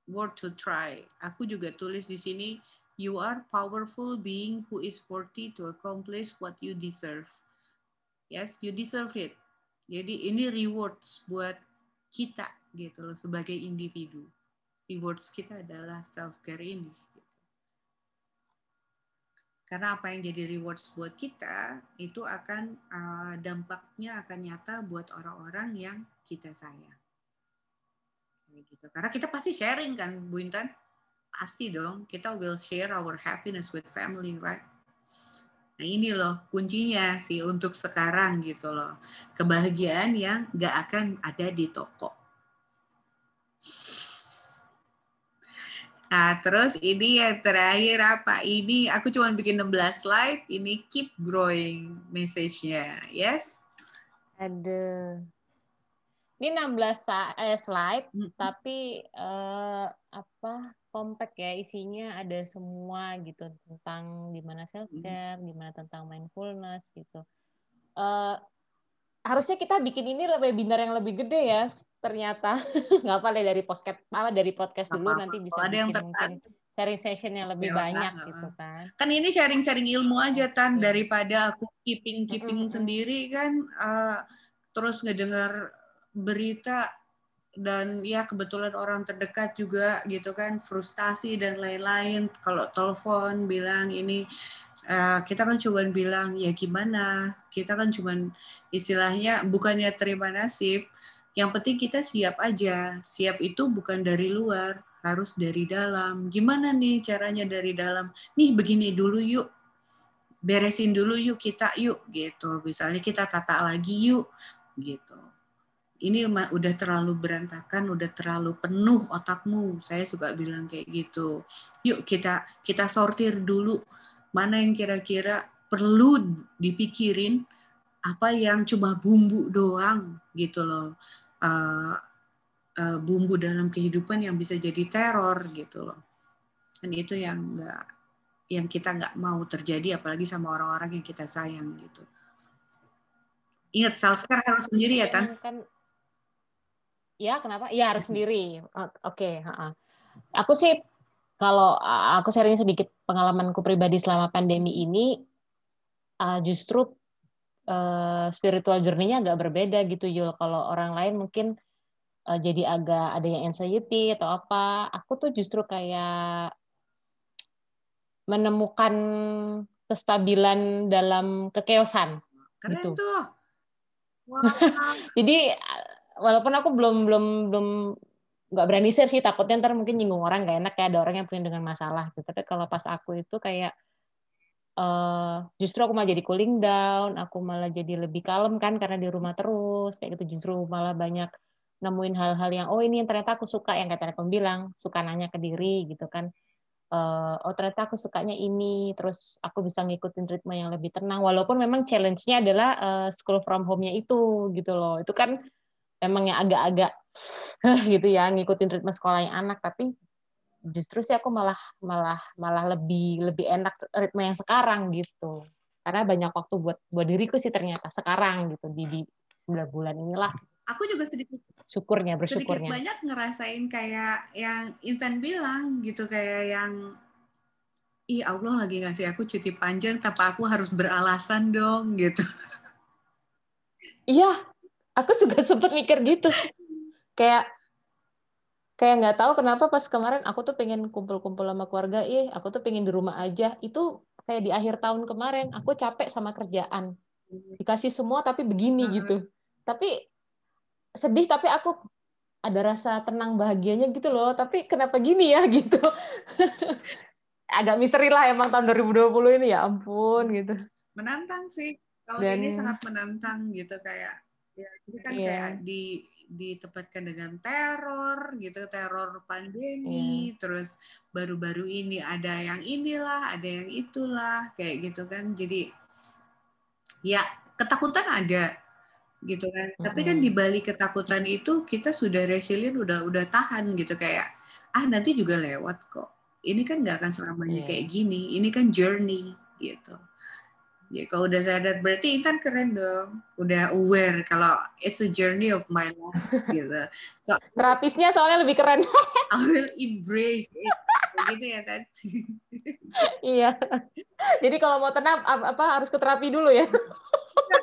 worth to try. Aku juga tulis di sini, you are powerful being who is worthy to accomplish what you deserve. Yes, you deserve it. Jadi ini rewards buat kita gitu loh sebagai individu. Rewards kita adalah self care ini. Karena apa yang jadi rewards buat kita itu akan uh, dampaknya akan nyata buat orang-orang yang kita sayang gitu. Karena kita pasti sharing kan, Bu Intan? Pasti dong, kita will share our happiness with family, right? Nah ini loh kuncinya sih untuk sekarang gitu loh. Kebahagiaan yang nggak akan ada di toko. Nah terus ini yang terakhir apa? Ini aku cuma bikin 16 slide. Ini keep growing message-nya. Yes? Ada. Ini 16 eh, slide, hmm. tapi eh, apa compact ya isinya ada semua gitu tentang gimana self care, hmm. gimana tentang mindfulness gitu. Eh, harusnya kita bikin ini webinar yang lebih gede ya ternyata. Nggak apa lah dari podcast apa dari podcast dulu apa, nanti bisa ada yang mungkin sharing session yang lebih ya, banyak gitu kan. Kan ini sharing-sharing ilmu aja tan. Daripada aku keeping keeping mm -hmm. sendiri kan uh, terus ngedengar berita dan ya kebetulan orang terdekat juga gitu kan frustasi dan lain-lain. Kalau telepon bilang ini uh, kita kan cuma bilang ya gimana? Kita kan cuma istilahnya bukannya terima nasib yang penting kita siap aja. Siap itu bukan dari luar harus dari dalam. Gimana nih caranya dari dalam? Nih begini dulu yuk. Beresin dulu yuk kita yuk gitu. Misalnya kita tata lagi yuk gitu. Ini udah terlalu berantakan, udah terlalu penuh otakmu. Saya suka bilang kayak gitu. Yuk kita kita sortir dulu mana yang kira-kira perlu dipikirin, apa yang cuma bumbu doang gitu loh. Uh, uh, bumbu dalam kehidupan yang bisa jadi teror gitu loh. Dan itu yang enggak yang kita nggak mau terjadi apalagi sama orang-orang yang kita sayang gitu. Ingat self care harus sendiri ya kan? Ya, kenapa? Ya harus sendiri. Oke, okay. Aku sih kalau aku sharing sedikit pengalamanku pribadi selama pandemi ini, justru spiritual journey-nya agak berbeda gitu Yul. Kalau orang lain mungkin jadi agak ada yang anxiety atau apa. Aku tuh justru kayak menemukan kestabilan dalam kekeosan. Keren gitu. tuh. Wow. jadi walaupun aku belum belum belum nggak berani share sih takutnya ntar mungkin nyinggung orang gak enak kayak ada orang yang punya dengan masalah gitu. Tapi kalau pas aku itu kayak uh, justru aku malah jadi cooling down aku malah jadi lebih kalem kan karena di rumah terus kayak gitu. Justru malah banyak nemuin hal-hal yang oh ini yang ternyata aku suka yang kata aku bilang suka nanya ke diri gitu kan. Uh, oh ternyata aku sukanya ini terus aku bisa ngikutin ritme yang lebih tenang. Walaupun memang challenge-nya adalah uh, school from home-nya itu gitu loh. Itu kan emang yang agak-agak gitu ya ngikutin ritme sekolahnya anak. Tapi justru sih aku malah malah malah lebih lebih enak ritme yang sekarang gitu. Karena banyak waktu buat buat diriku sih ternyata sekarang gitu di di sembilan bulan inilah. Aku juga sedikit syukurnya bersyukurnya. sedikit banyak ngerasain kayak yang Intan bilang gitu kayak yang ih Allah lagi ngasih aku cuti panjang tanpa aku harus beralasan dong gitu. Iya aku juga sempet mikir gitu kayak kayak nggak tahu kenapa pas kemarin aku tuh pengen kumpul-kumpul sama keluarga ih aku tuh pengen di rumah aja. Itu kayak di akhir tahun kemarin aku capek sama kerjaan. Dikasih semua tapi begini gitu. Tapi sedih tapi aku ada rasa tenang bahagianya gitu loh. Tapi kenapa gini ya gitu. Agak misteri lah emang tahun 2020 ini ya ampun gitu. Menantang sih. Tahun Dan, ini sangat menantang gitu kayak ya itu kan yeah. kayak di ditempatkan dengan teror gitu teror pandemi yeah. terus baru-baru ini ada yang inilah ada yang itulah kayak gitu kan jadi ya ketakutan ada gitu kan mm -hmm. tapi kan di balik ketakutan itu kita sudah resilient udah udah tahan gitu kayak ah nanti juga lewat kok ini kan nggak akan selamanya yeah. kayak gini ini kan journey gitu Ya, kalau udah sadar berarti Intan keren dong. Udah aware kalau it's a journey of my life gitu. So, terapisnya soalnya lebih keren. I will embrace it. Begitu ya, Tan? iya. Jadi kalau mau tenang apa harus ke terapi dulu ya.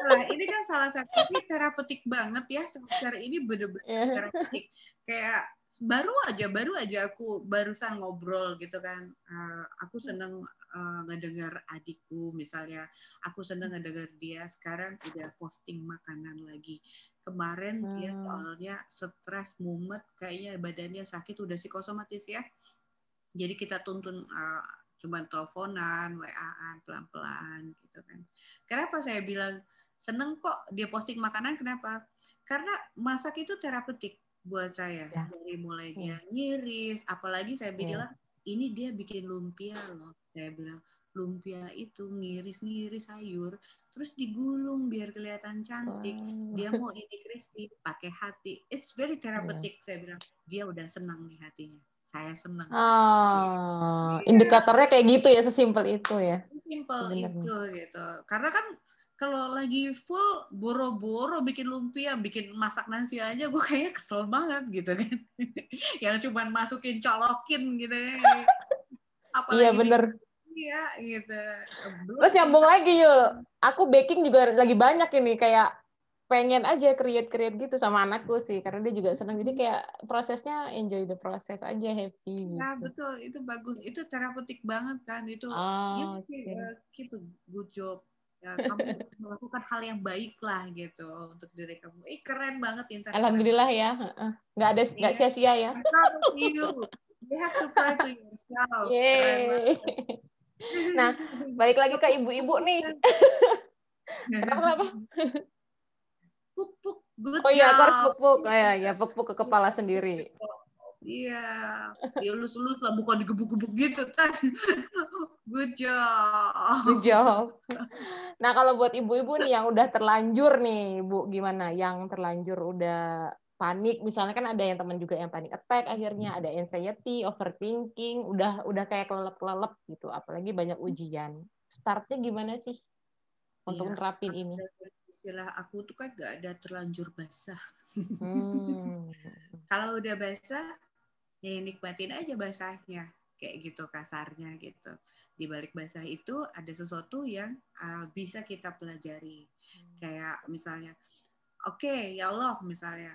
Nah, ini kan salah satu ini terapeutik banget ya. Sekarang ini bener-bener yeah. terapeutik. Kayak baru aja baru aja aku barusan ngobrol gitu kan uh, aku seneng uh, ngedengar adikku misalnya aku seneng ngedengar dia sekarang udah posting makanan lagi kemarin hmm. dia soalnya stres mumet kayaknya badannya sakit udah psikosomatis ya jadi kita tuntun uh, cuman teleponan waan pelan-pelan gitu kan kenapa saya bilang seneng kok dia posting makanan kenapa karena masak itu terapeutik buat saya ya. dari mulai dia ya. ngiris apalagi saya ya. bilang ya. Ini dia bikin lumpia loh saya bilang. Lumpia itu ngiris-ngiris sayur terus digulung biar kelihatan cantik. Wow. dia mau ini crispy pakai hati. It's very therapeutic yeah. saya bilang. Dia udah senang nih hatinya. Saya senang. Oh, ya. indikatornya kayak gitu ya sesimpel itu ya. Simpel itu gitu. Karena kan kalau lagi full boro-boro bikin lumpia, bikin masak nasi aja, gue kayaknya kesel banget gitu kan. yang cuma masukin colokin gitu ya. Apalagi iya bener. Iya gitu. Terus nyambung lagi yuk. Aku baking juga lagi banyak ini kayak pengen aja create-create gitu sama anakku sih karena dia juga senang jadi kayak prosesnya enjoy the process aja happy gitu. betul itu bagus itu terapeutik banget kan itu oh, you okay. uh, keep a good job ya kamu melakukan hal yang baik lah gitu untuk diri kamu. Eh keren banget internet. Alhamdulillah ya, nggak ada nggak yeah. sia-sia ya. you. You have to to yourself. nah, balik lagi ke ibu-ibu nih. kenapa kenapa? Puk puk good Oh iya, harus puk puk. Oh, ya, ya puk puk ke kepala sendiri. Iya, dielus-elus lah, bukan digebuk-gebuk gitu kan. Good job. Good job. Nah, kalau buat ibu-ibu nih yang udah terlanjur nih, Bu, gimana? Yang terlanjur udah panik, misalnya kan ada yang teman juga yang panik attack akhirnya, ada anxiety, overthinking, udah udah kayak kelelep-kelelep gitu, apalagi banyak ujian. Startnya gimana sih untuk ya, nerapin ini? Istilah aku tuh kan gak ada terlanjur basah. Hmm. Kalau udah basah, ya nikmatin aja basahnya kayak gitu kasarnya gitu. Di balik basah itu ada sesuatu yang uh, bisa kita pelajari. Hmm. Kayak misalnya, oke okay, ya Allah misalnya,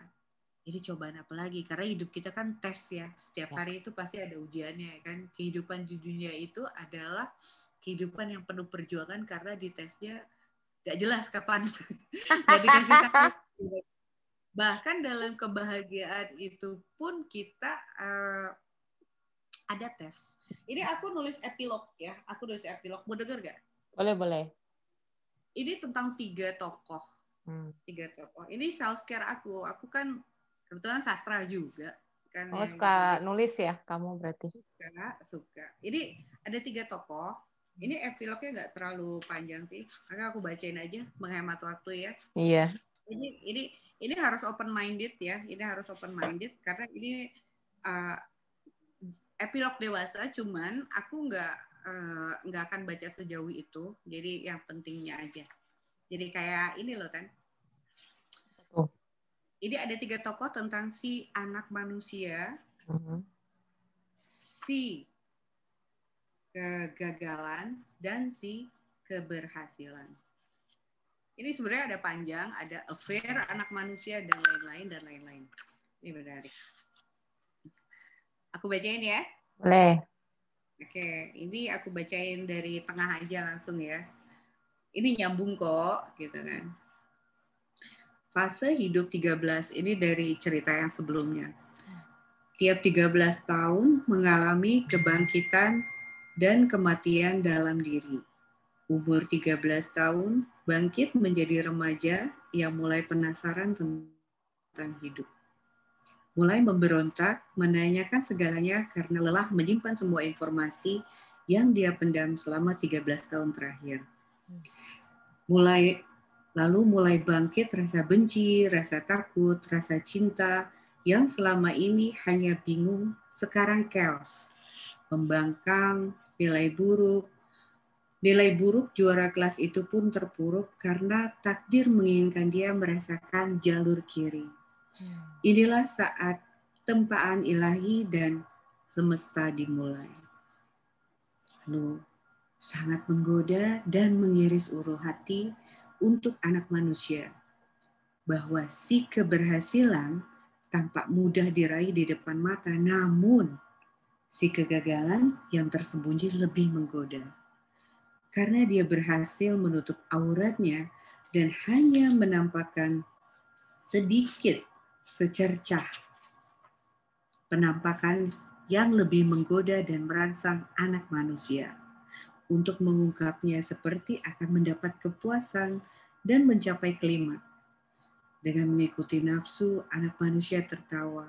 jadi cobaan apa lagi? Karena hidup kita kan tes ya. Setiap ya. hari itu pasti ada ujiannya kan. Kehidupan di dunia itu adalah kehidupan yang penuh perjuangan karena di tesnya gak jelas kapan. Gak dikasih tahu. Bahkan dalam kebahagiaan itu pun kita uh, ada tes. Ini aku nulis epilog ya. Aku nulis epilog. Mau denger gak? Boleh, boleh. Ini tentang tiga tokoh. Hmm. Tiga tokoh. Ini self care aku. Aku kan kebetulan sastra juga. Kan oh, suka juga. nulis ya kamu berarti? Suka, suka. Ini ada tiga tokoh. Ini epilognya nggak terlalu panjang sih. Maka aku bacain aja, menghemat waktu ya. Iya. Ini ini ini harus open minded ya. Ini harus open minded karena ini uh, epilog dewasa. Cuman aku nggak uh, nggak akan baca sejauh itu. Jadi yang pentingnya aja. Jadi kayak ini loh kan. Oh. Ini ada tiga tokoh tentang si anak manusia, uh -huh. si kegagalan dan si keberhasilan ini sebenarnya ada panjang, ada affair anak manusia dan lain-lain dan lain-lain. Ini menarik. Aku bacain ya. Boleh. Oke, ini aku bacain dari tengah aja langsung ya. Ini nyambung kok, gitu kan. Fase hidup 13 ini dari cerita yang sebelumnya. Tiap 13 tahun mengalami kebangkitan dan kematian dalam diri umur 13 tahun, bangkit menjadi remaja yang mulai penasaran tentang hidup. Mulai memberontak, menanyakan segalanya karena lelah menyimpan semua informasi yang dia pendam selama 13 tahun terakhir. Mulai lalu mulai bangkit rasa benci, rasa takut, rasa cinta yang selama ini hanya bingung, sekarang chaos. Membangkang, nilai buruk, Nilai buruk juara kelas itu pun terpuruk karena takdir menginginkan dia merasakan jalur kiri. Hmm. Inilah saat tempaan ilahi dan semesta dimulai. Lalu sangat menggoda dan mengiris uru hati untuk anak manusia bahwa si keberhasilan tampak mudah diraih di depan mata, namun si kegagalan yang tersembunyi lebih menggoda karena dia berhasil menutup auratnya dan hanya menampakkan sedikit secercah penampakan yang lebih menggoda dan merangsang anak manusia untuk mengungkapnya seperti akan mendapat kepuasan dan mencapai kelima. Dengan mengikuti nafsu, anak manusia tertawa.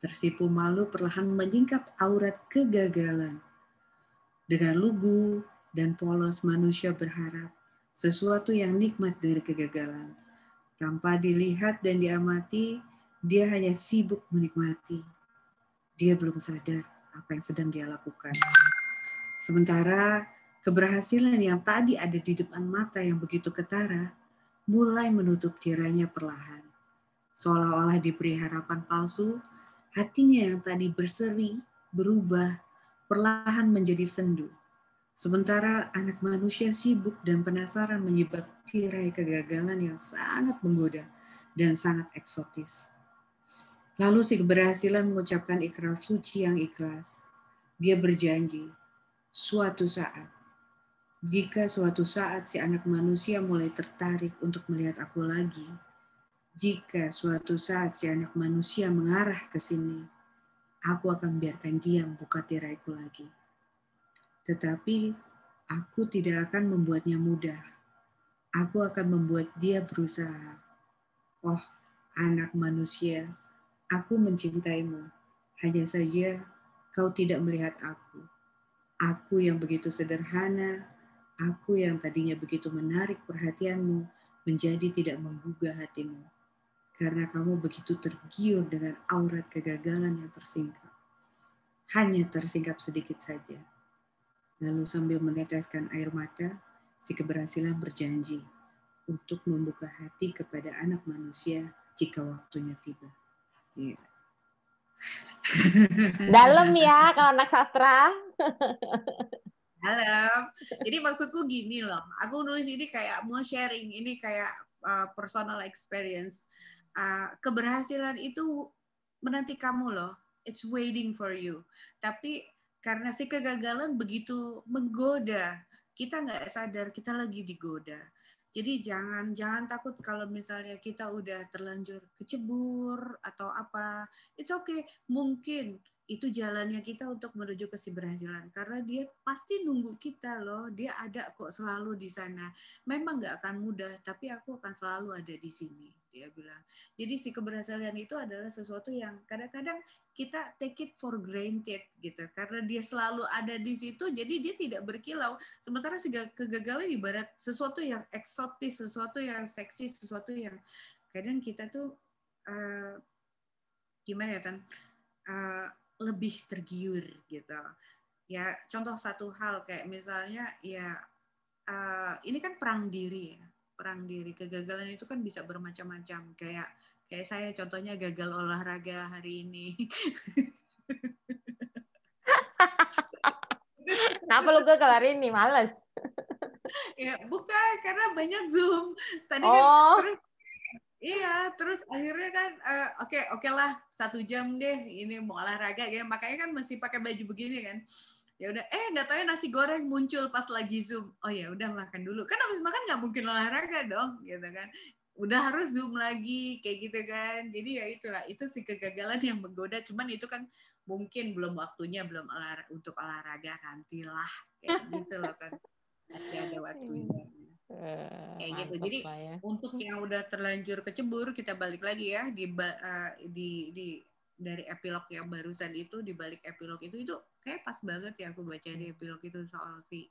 Tersipu malu perlahan menyingkap aurat kegagalan. Dengan lugu, dan polos manusia berharap sesuatu yang nikmat dari kegagalan. Tanpa dilihat dan diamati, dia hanya sibuk menikmati. Dia belum sadar apa yang sedang dia lakukan. Sementara keberhasilan yang tadi ada di depan mata yang begitu ketara, mulai menutup tiranya perlahan. Seolah-olah diberi harapan palsu, hatinya yang tadi berseri, berubah, perlahan menjadi sendu. Sementara anak manusia sibuk dan penasaran menyebab tirai kegagalan yang sangat menggoda dan sangat eksotis. Lalu si keberhasilan mengucapkan ikrar suci yang ikhlas. Dia berjanji, suatu saat jika suatu saat si anak manusia mulai tertarik untuk melihat aku lagi, jika suatu saat si anak manusia mengarah ke sini, aku akan biarkan dia membuka tiraiku lagi. Tetapi aku tidak akan membuatnya mudah. Aku akan membuat dia berusaha. Oh, anak manusia, aku mencintaimu. Hanya saja kau tidak melihat aku. Aku yang begitu sederhana, Aku yang tadinya begitu menarik perhatianmu menjadi tidak menggugah hatimu. Karena kamu begitu tergiur dengan aurat kegagalan yang tersingkap. Hanya tersingkap sedikit saja. Lalu sambil meneteskan air mata, si keberhasilan berjanji untuk membuka hati kepada anak manusia jika waktunya tiba. Yeah. Dalam ya kalau anak sastra. Halo. Jadi maksudku gini loh, aku nulis ini kayak mau sharing, ini kayak uh, personal experience. Uh, keberhasilan itu menanti kamu loh, it's waiting for you. Tapi karena si kegagalan begitu menggoda, kita nggak sadar kita lagi digoda. Jadi jangan jangan takut kalau misalnya kita udah terlanjur kecebur atau apa. It's okay. Mungkin itu jalannya kita untuk menuju keberhasilan. Karena dia pasti nunggu kita loh. Dia ada kok selalu di sana. Memang nggak akan mudah tapi aku akan selalu ada di sini dia bilang. Jadi si keberhasilan itu adalah sesuatu yang kadang-kadang kita take it for granted gitu. Karena dia selalu ada di situ jadi dia tidak berkilau. Sementara kegagalan ibarat sesuatu yang eksotis sesuatu yang seksi sesuatu yang kadang kita tuh uh, gimana ya tan? Uh, lebih tergiur gitu. Ya contoh satu hal kayak misalnya ya uh, ini kan perang diri ya, perang diri kegagalan itu kan bisa bermacam-macam kayak kayak saya contohnya gagal olahraga hari ini. Kenapa lu gagal hari ini? Males. ya bukan karena banyak zoom. Tadi kan oh. kan terus Iya, terus akhirnya kan uh, oke okay, oke okay lah satu jam deh ini mau olahraga ya. Makanya kan masih pakai baju begini kan. Ya udah eh nggak tahu ya nasi goreng muncul pas lagi zoom. Oh ya udah makan dulu. Kan habis makan nggak mungkin olahraga dong gitu kan. Udah harus zoom lagi kayak gitu kan. Jadi ya itulah itu sih kegagalan yang menggoda. Cuman itu kan mungkin belum waktunya belum olahraga untuk olahraga nantilah kayak gitu loh kan. Masih ada waktunya Uh, kayak gitu. Jadi ya. untuk yang udah terlanjur kecebur kita balik lagi ya di uh, di di dari epilog yang barusan itu di balik epilog itu itu kayak pas banget ya aku baca di epilog itu soal si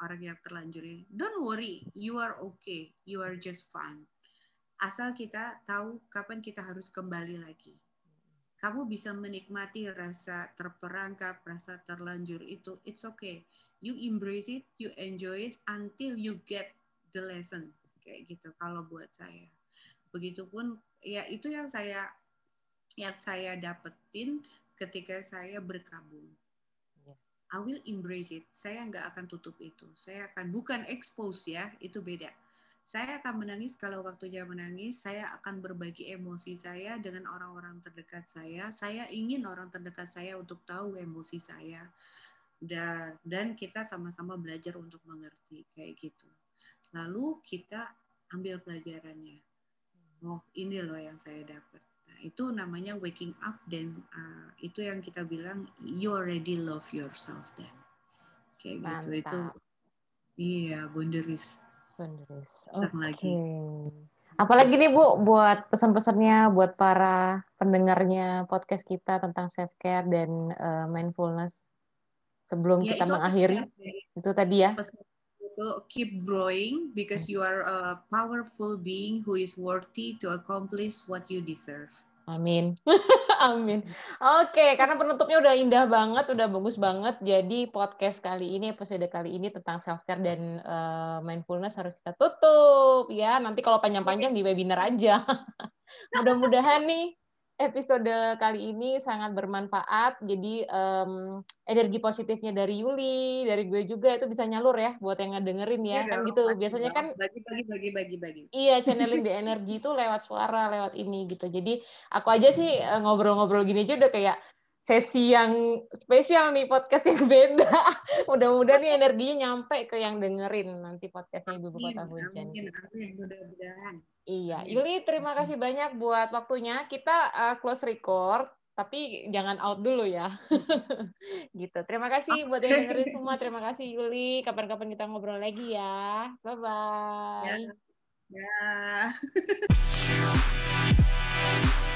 orang yang terlanjur ini. Don't worry, you are okay, you are just fine. Asal kita tahu kapan kita harus kembali lagi. Kamu bisa menikmati rasa terperangkap, rasa terlanjur itu, it's okay. You embrace it, you enjoy it until you get the lesson kayak gitu kalau buat saya. Begitupun ya itu yang saya yang saya dapetin ketika saya berkabung. Ya. I will embrace it. Saya nggak akan tutup itu. Saya akan bukan expose ya, itu beda. Saya akan menangis kalau waktunya menangis. Saya akan berbagi emosi saya dengan orang-orang terdekat saya. Saya ingin orang terdekat saya untuk tahu emosi saya. Dan, dan kita sama-sama belajar untuk mengerti kayak gitu lalu kita ambil pelajarannya oh ini loh yang saya dapat nah itu namanya waking up dan uh, itu yang kita bilang you already love yourself then kayak gitu. Mantap. gitu itu iya boundaries boundaries oke okay. apalagi nih bu buat pesan-pesannya buat para pendengarnya podcast kita tentang self care dan uh, mindfulness sebelum ya, kita mengakhiri Itu tadi ya. Itu keep growing because you are a powerful being who is worthy to accomplish what you deserve. Amin. Amin. Oke, karena penutupnya udah indah banget, udah bagus banget. Jadi podcast kali ini, episode kali ini tentang self care dan uh, mindfulness harus kita tutup ya. Nanti kalau panjang-panjang di webinar aja. Mudah-mudahan nih episode kali ini sangat bermanfaat. Jadi um, energi positifnya dari Yuli, dari gue juga itu bisa nyalur ya buat yang ngedengerin ya. ya kan gitu. Biasanya kan bagi bagi bagi bagi bagi. Iya, channeling the energy itu lewat suara, lewat ini gitu. Jadi aku aja sih eh, ngobrol-ngobrol gini aja udah kayak sesi yang spesial nih podcast yang beda. Mudah-mudahan nih energinya nyampe ke yang dengerin nanti podcastnya Ibu Kota Hujan. Amin, amin, mudah-mudahan. Iya, Yuli terima kasih banyak buat waktunya. Kita uh, close record, tapi jangan out dulu ya. gitu. Terima kasih buat yang dengerin semua. Terima kasih Yuli. Kapan-kapan kita ngobrol lagi ya. Bye bye. Ya. ya.